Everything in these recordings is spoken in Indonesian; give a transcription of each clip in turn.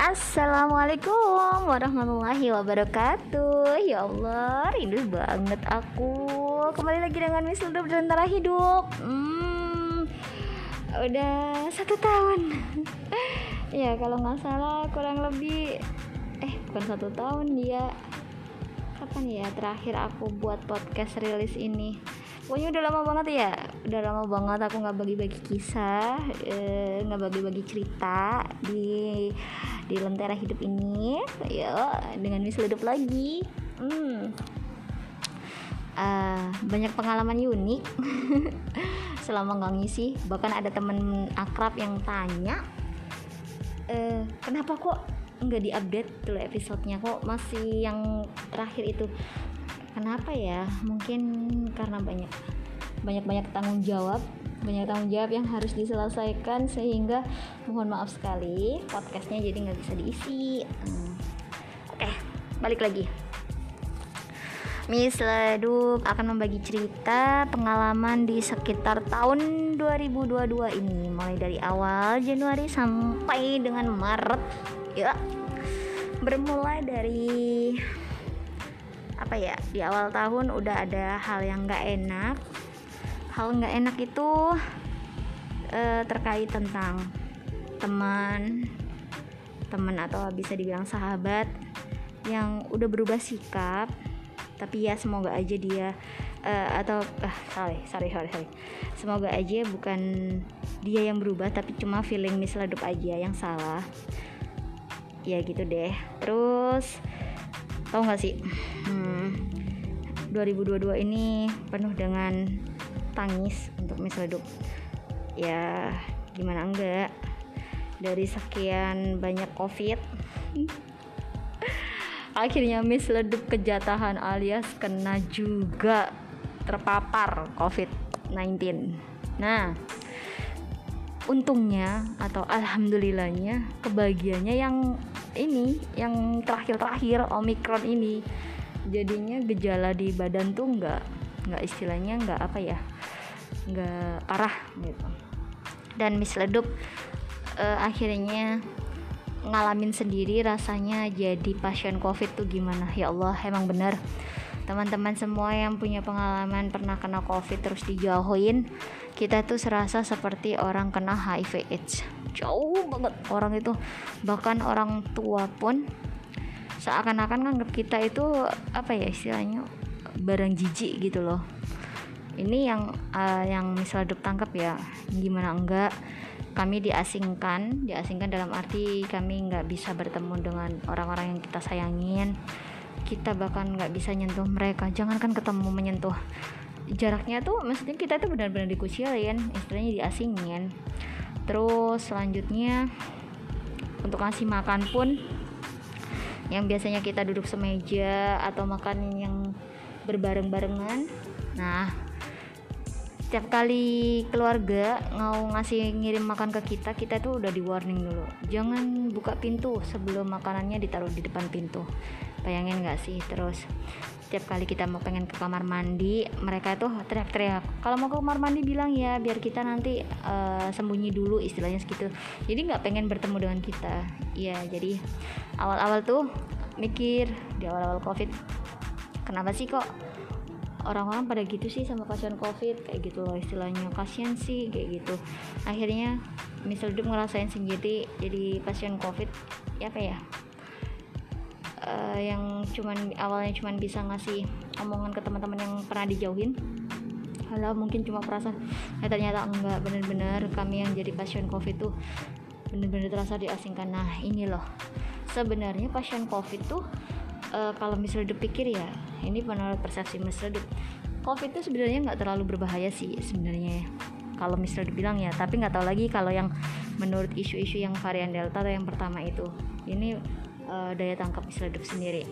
Assalamualaikum warahmatullahi wabarakatuh. Ya Allah, rindu banget aku. Kembali lagi dengan Miss Hidup dan Tara Hidup. Hmm, Udah satu tahun. Ya kalau nggak salah kurang lebih Eh bukan satu tahun ya Kapan ya terakhir aku buat podcast rilis ini? Pokoknya udah lama banget ya. Udah lama banget aku nggak bagi-bagi kisah eh, nggak bagi-bagi cerita di di lentera hidup ini. Ya dengan misal hidup lagi. Hmm. uh, banyak pengalaman unik. Selama nggak ngisi bahkan ada temen akrab yang tanya uh, kenapa kok nggak diupdate tuh episodenya. Kok masih yang terakhir itu? Kenapa ya? Mungkin karena banyak banyak banyak tanggung jawab banyak tanggung jawab yang harus diselesaikan sehingga mohon maaf sekali podcastnya jadi nggak bisa diisi. Hmm. oke balik lagi. Miss Ledup akan membagi cerita pengalaman di sekitar tahun 2022 ini mulai dari awal Januari sampai dengan Maret ya bermulai dari apa ya di awal tahun udah ada hal yang nggak enak. Hal nggak enak itu uh, terkait tentang teman teman atau bisa dibilang sahabat yang udah berubah sikap. Tapi ya semoga aja dia uh, atau ah sorry sorry sorry sorry. Semoga aja bukan dia yang berubah tapi cuma feeling misledup aja yang salah ya gitu deh. Terus tau gak sih? Hmm, 2022 ini penuh dengan tangis untuk Miss Leduk ya gimana enggak? Dari sekian banyak covid akhirnya Miss Leduk kejatahan alias kena juga terpapar covid-19 nah untungnya atau alhamdulillahnya kebahagiaannya yang ini yang terakhir-terakhir omikron ini. Jadinya gejala di badan tuh nggak nggak istilahnya nggak apa ya nggak parah gitu. Dan misledup uh, akhirnya ngalamin sendiri rasanya jadi pasien covid tuh gimana? Ya Allah emang bener teman-teman semua yang punya pengalaman pernah kena covid terus dijauhin kita tuh serasa seperti orang kena HIV AIDS jauh banget orang itu. Bahkan orang tua pun seakan-akan nganggap kita itu apa ya istilahnya barang jijik gitu loh. Ini yang uh, yang misal duk tangkap ya gimana enggak? Kami diasingkan diasingkan dalam arti kami nggak bisa bertemu dengan orang-orang yang kita sayangin. Kita bahkan nggak bisa nyentuh mereka. Jangankan ketemu menyentuh. Jaraknya tuh maksudnya kita tuh benar-benar dikucilin istilahnya diasingin terus selanjutnya untuk ngasih makan pun yang biasanya kita duduk semeja atau makan yang berbareng-barengan. Nah setiap kali keluarga mau ngasih ngirim makan ke kita kita tuh udah di warning dulu. Jangan buka pintu sebelum makanannya ditaruh di depan pintu bayangin gak sih? Terus setiap kali kita mau pengen ke kamar mandi mereka tuh teriak-teriak kalau mau ke kamar mandi bilang ya biar kita nanti uh, sembunyi dulu istilahnya segitu. Jadi nggak pengen bertemu dengan kita. Ya jadi awal-awal tuh mikir di awal-awal covid kenapa sih kok orang-orang pada gitu sih sama pasien covid? Kayak gitu loh istilahnya. Kasian sih kayak gitu. Akhirnya misal hidup ngerasain sendiri jadi pasien covid ya apa ya uh, yang cuman awalnya cuman bisa ngasih omongan ke teman-teman yang pernah dijauhin. Halo mungkin cuma perasaan ya ternyata enggak bener-bener kami yang jadi pasien covid tuh bener-bener terasa diasingkan. Nah ini loh. Sebenarnya pasien covid tuh uh, kalau misalnya dipikir ya ini menurut persepsi misalnya covid tuh sebenarnya nggak terlalu berbahaya sih sebenarnya. Kalau misalnya dibilang ya tapi nggak tahu lagi kalau yang menurut isu-isu yang varian delta atau yang pertama itu. Ini uh, daya tangkap Misledop sendiri.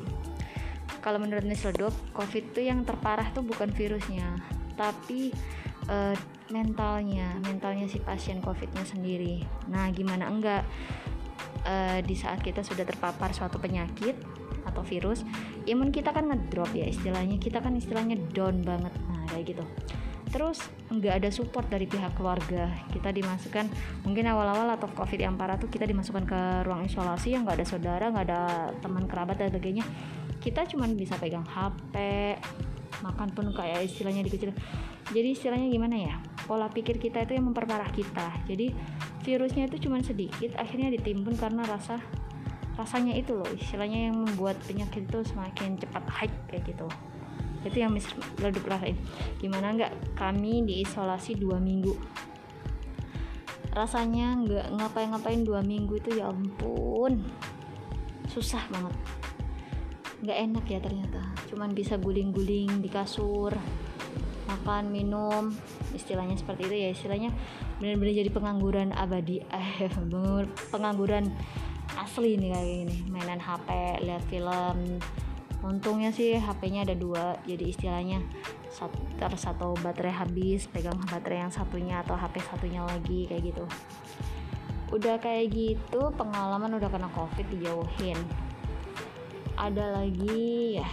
Kalau menurut Misledop, COVID itu yang terparah tuh bukan virusnya, tapi uh, mentalnya, mentalnya si pasien COVID-nya sendiri. Nah, gimana enggak uh, di saat kita sudah terpapar suatu penyakit atau virus, imun kita kan ngedrop ya istilahnya. Kita kan istilahnya down banget. Nah, kayak gitu. Terus nggak ada support dari pihak keluarga. Kita dimasukkan mungkin awal-awal atau covid yang parah tuh kita dimasukkan ke ruang isolasi yang nggak ada saudara nggak ada teman kerabat dan sebagainya. Kita cuma bisa pegang HP makan pun kayak istilahnya dikecil. Jadi istilahnya gimana ya? Pola pikir kita itu yang memperparah kita. Jadi virusnya itu cuma sedikit akhirnya ditimbun karena rasa rasanya itu loh istilahnya yang membuat penyakit itu semakin cepat high kayak gitu itu yang Leduk rasain gimana nggak kami diisolasi dua minggu? Rasanya nggak ngapain-ngapain dua minggu itu ya ampun. Susah banget. Nggak enak ya ternyata. Cuman bisa guling-guling di kasur makan minum istilahnya seperti itu ya. Istilahnya benar-benar jadi pengangguran abadi. Eh pengangguran asli nih kayak gini. Mainan HP lihat film untungnya sih HP-nya ada dua jadi istilahnya satu, satu baterai habis pegang baterai yang satunya atau HP satunya lagi kayak gitu. Udah kayak gitu pengalaman udah kena covid dijauhin. Ada lagi ya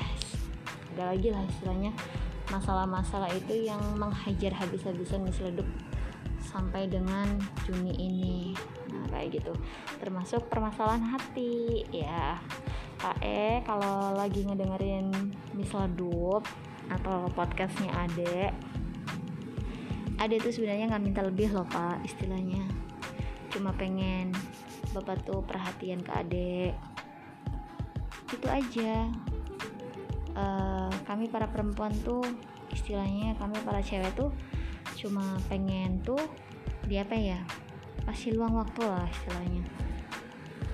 ada lagi lah istilahnya. Masalah-masalah itu yang menghajar habis-habisan misleduk sampai dengan Juni ini nah kayak gitu. Termasuk permasalahan hati ya. Kak E kalau lagi ngedengerin misal dup atau podcastnya Ade Ade tuh sebenarnya nggak minta lebih loh Pak istilahnya. Cuma pengen Bapak tuh perhatian ke Ade. Itu aja. Uh, kami para perempuan tuh istilahnya kami para cewek tuh cuma pengen tuh di apa ya kasih luang waktu lah istilahnya.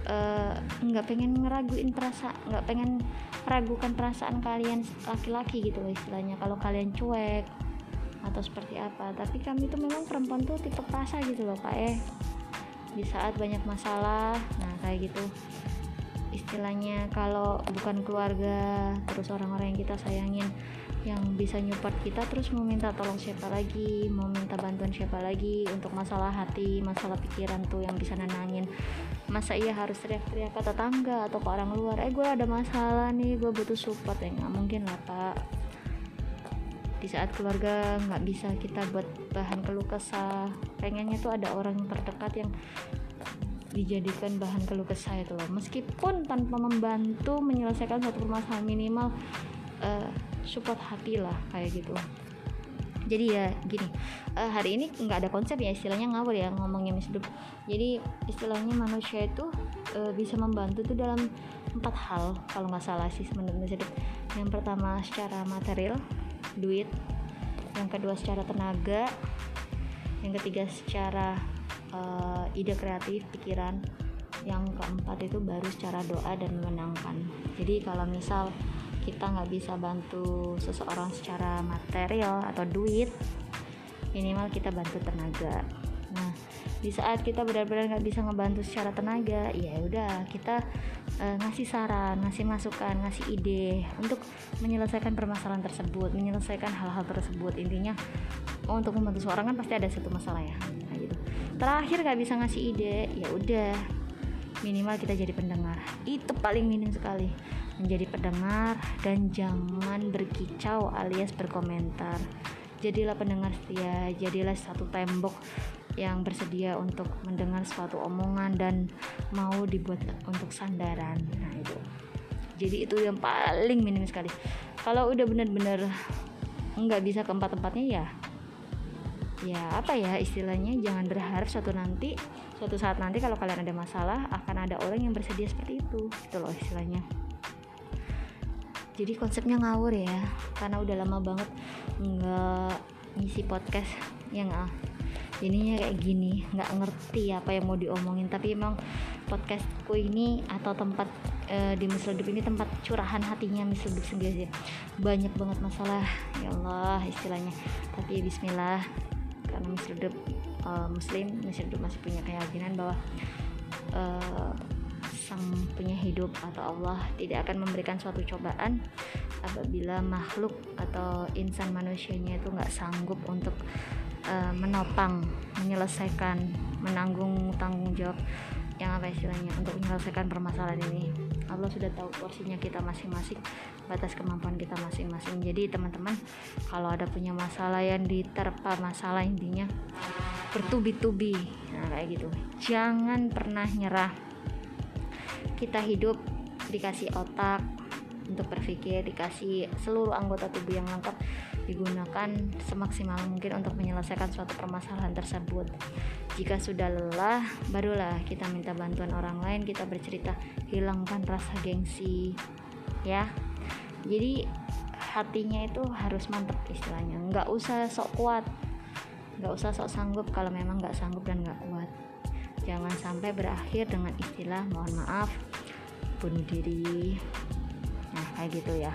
Eh, nggak uh, pengen ngeraguin perasaan nggak pengen meragukan perasaan kalian laki-laki gitu loh istilahnya. Kalau kalian cuek atau seperti apa. Tapi kami tuh memang perempuan tuh tipe perasa gitu loh pak eh. Di saat banyak masalah nah kayak gitu. Istilahnya kalau bukan keluarga terus orang-orang yang kita sayangin yang bisa nyupport kita terus mau minta tolong siapa lagi mau minta bantuan siapa lagi untuk masalah hati masalah pikiran tuh yang bisa nenangin. Masa iya harus teriak-teriak ke tetangga atau ke orang luar eh gue ada masalah nih gue butuh support. Ya nggak mungkin lah pak. Di saat keluarga nggak bisa kita buat bahan keluh kesah pengennya tuh ada orang terdekat yang dijadikan bahan keluh kesah itu loh. Meskipun tanpa membantu menyelesaikan satu permasalahan minimal uh, support hati lah kayak gitu. Jadi ya gini uh, hari ini nggak ada konsep ya istilahnya ngawur ya ngomongnya misdup jadi istilahnya manusia itu uh, bisa membantu tuh dalam empat hal kalau nggak salah sih menurut misdup yang pertama secara material duit. Yang kedua secara tenaga. Yang ketiga secara uh, ide kreatif pikiran. Yang keempat itu baru secara doa dan menenangkan jadi kalau misal kita nggak bisa bantu seseorang secara material atau duit minimal kita bantu tenaga. Nah di saat kita benar-benar nggak bisa ngebantu secara tenaga ya udah kita uh, ngasih saran ngasih masukan ngasih ide untuk menyelesaikan permasalahan tersebut menyelesaikan hal-hal tersebut. Intinya untuk membantu seorang kan pasti ada satu masalah ya. Nah, gitu. Terakhir nggak bisa ngasih ide ya udah minimal kita jadi pendengar itu paling minim sekali menjadi pendengar dan jangan berkicau alias berkomentar. Jadilah pendengar setia, jadilah satu tembok yang bersedia untuk mendengar suatu omongan dan mau dibuat untuk sandaran. Nah, itu. Jadi itu yang paling minim sekali. Kalau udah benar-benar nggak bisa ke tempat-tempatnya ya ya apa ya istilahnya? Jangan berharap suatu nanti suatu saat nanti kalau kalian ada masalah akan ada orang yang bersedia seperti itu itu loh istilahnya. Jadi konsepnya ngawur ya karena udah lama banget nggak ngisi podcast yang ah jadinya kayak gini nggak ngerti apa yang mau diomongin. Tapi emang podcastku ini atau tempat e, di Misledup ini tempat curahan hatinya Misledup sendiri banyak banget masalah ya Allah istilahnya. Tapi ya Bismillah karena e, eh, Muslim Misledup masih punya keyakinan bahwa e, sang punya hidup atau Allah tidak akan memberikan suatu cobaan apabila makhluk atau insan manusianya itu nggak sanggup untuk uh, menopang menyelesaikan menanggung tanggung jawab yang apa istilahnya untuk menyelesaikan permasalahan ini Allah sudah tahu porsinya kita masing-masing batas kemampuan kita masing-masing. Jadi teman-teman kalau ada punya masalah yang diterpa masalah intinya bertubi-tubi. Nah kayak gitu. Jangan pernah nyerah. Kita hidup dikasih otak untuk berpikir dikasih seluruh anggota tubuh yang lengkap digunakan semaksimal mungkin untuk menyelesaikan suatu permasalahan tersebut. Jika sudah lelah barulah kita minta bantuan orang lain kita bercerita hilangkan rasa gengsi ya. Jadi hatinya itu harus mantep istilahnya. Nggak usah sok kuat nggak usah sok sanggup kalau memang nggak sanggup dan nggak kuat. Jangan sampai berakhir dengan istilah mohon maaf bunuh diri nah kayak gitu ya.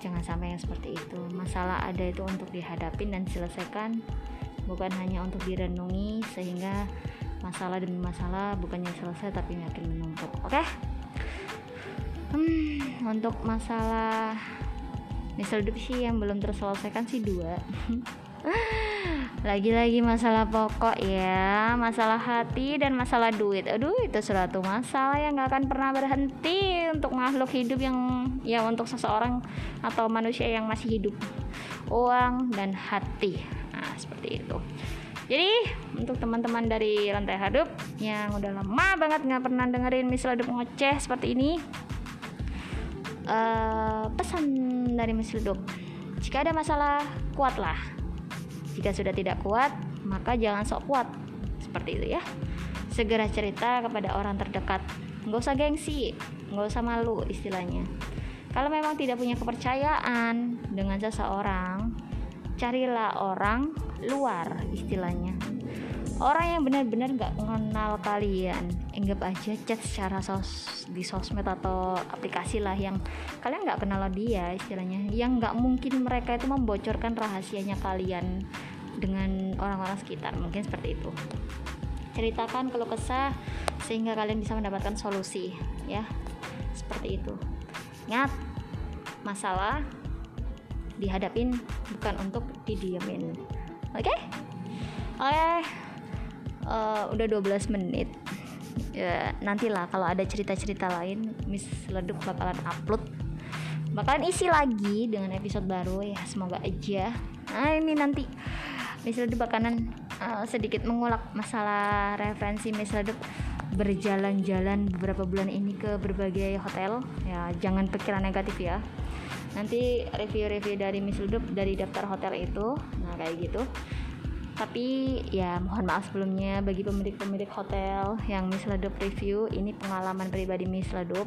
Jangan sampai yang seperti itu. Masalah ada itu untuk dihadapin dan diselesaikan. Bukan hanya untuk direnungi sehingga masalah demi masalah bukannya selesai tapi makin menumpuk. Oke? Okay? hmm, untuk masalah misal sih yang belum terselesaikan sih dua lagi-lagi masalah pokok ya masalah hati dan masalah duit. Aduh itu suatu masalah yang gak akan pernah berhenti untuk makhluk hidup yang ya untuk seseorang atau manusia yang masih hidup. Uang dan hati. Nah seperti itu. Jadi untuk teman-teman dari lantai hidup yang udah lama banget nggak pernah dengerin misal hidup ngoceh seperti ini uh, pesan dari misal hidup jika ada masalah kuatlah jika sudah tidak kuat, maka jangan sok kuat. Seperti itu ya. Segera cerita kepada orang terdekat. Nggak usah gengsi, nggak usah malu istilahnya. Kalau memang tidak punya kepercayaan dengan seseorang, carilah orang luar istilahnya orang yang benar-benar gak mengenal kalian anggap aja chat secara sos di sosmed atau aplikasi lah yang kalian nggak kenal dia istilahnya yang nggak mungkin mereka itu membocorkan rahasianya kalian dengan orang-orang sekitar mungkin seperti itu. Ceritakan kalau kesah sehingga kalian bisa mendapatkan solusi ya. Seperti itu. Ingat masalah dihadapin bukan untuk didiemin. Oke? Okay? oke. Okay uh, udah 12 menit. Ya nantilah kalau ada cerita-cerita lain Miss Leduk bakalan upload. Bakalan isi lagi dengan episode baru ya. Semoga aja. Nah ini nanti Miss Leduk bakalan uh, sedikit mengulak masalah referensi Miss Leduk berjalan-jalan beberapa bulan ini ke berbagai hotel. Ya jangan pikiran negatif ya. Nanti review-review dari Miss Leduk dari daftar hotel itu nah kayak gitu tapi ya mohon maaf sebelumnya bagi pemilik-pemilik hotel yang Miss Ladup review ini pengalaman pribadi Miss Ladup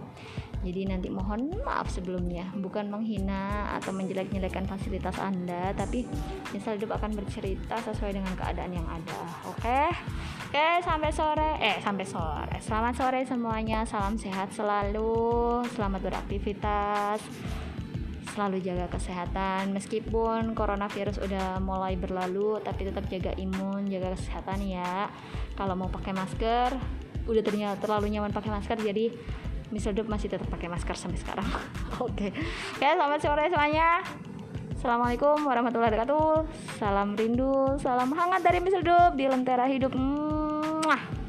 jadi nanti mohon maaf sebelumnya. Bukan menghina atau menjelek-jelekan fasilitas anda tapi Miss Ladup akan bercerita sesuai dengan keadaan yang ada. Oke? Oke sampai sore. Eh sampai sore. Selamat sore semuanya. Salam sehat selalu. Selamat beraktivitas selalu jaga kesehatan meskipun coronavirus udah mulai berlalu tapi tetap jaga imun jaga kesehatan ya kalau mau pakai masker udah ternyata terlalu nyaman pakai masker jadi Mr. Dub masih tetap pakai masker sampai sekarang oke okay. selamat sore semuanya Assalamualaikum warahmatullahi wabarakatuh Salam rindu, salam hangat dari Mr. Dub di Lentera Hidup Mwah.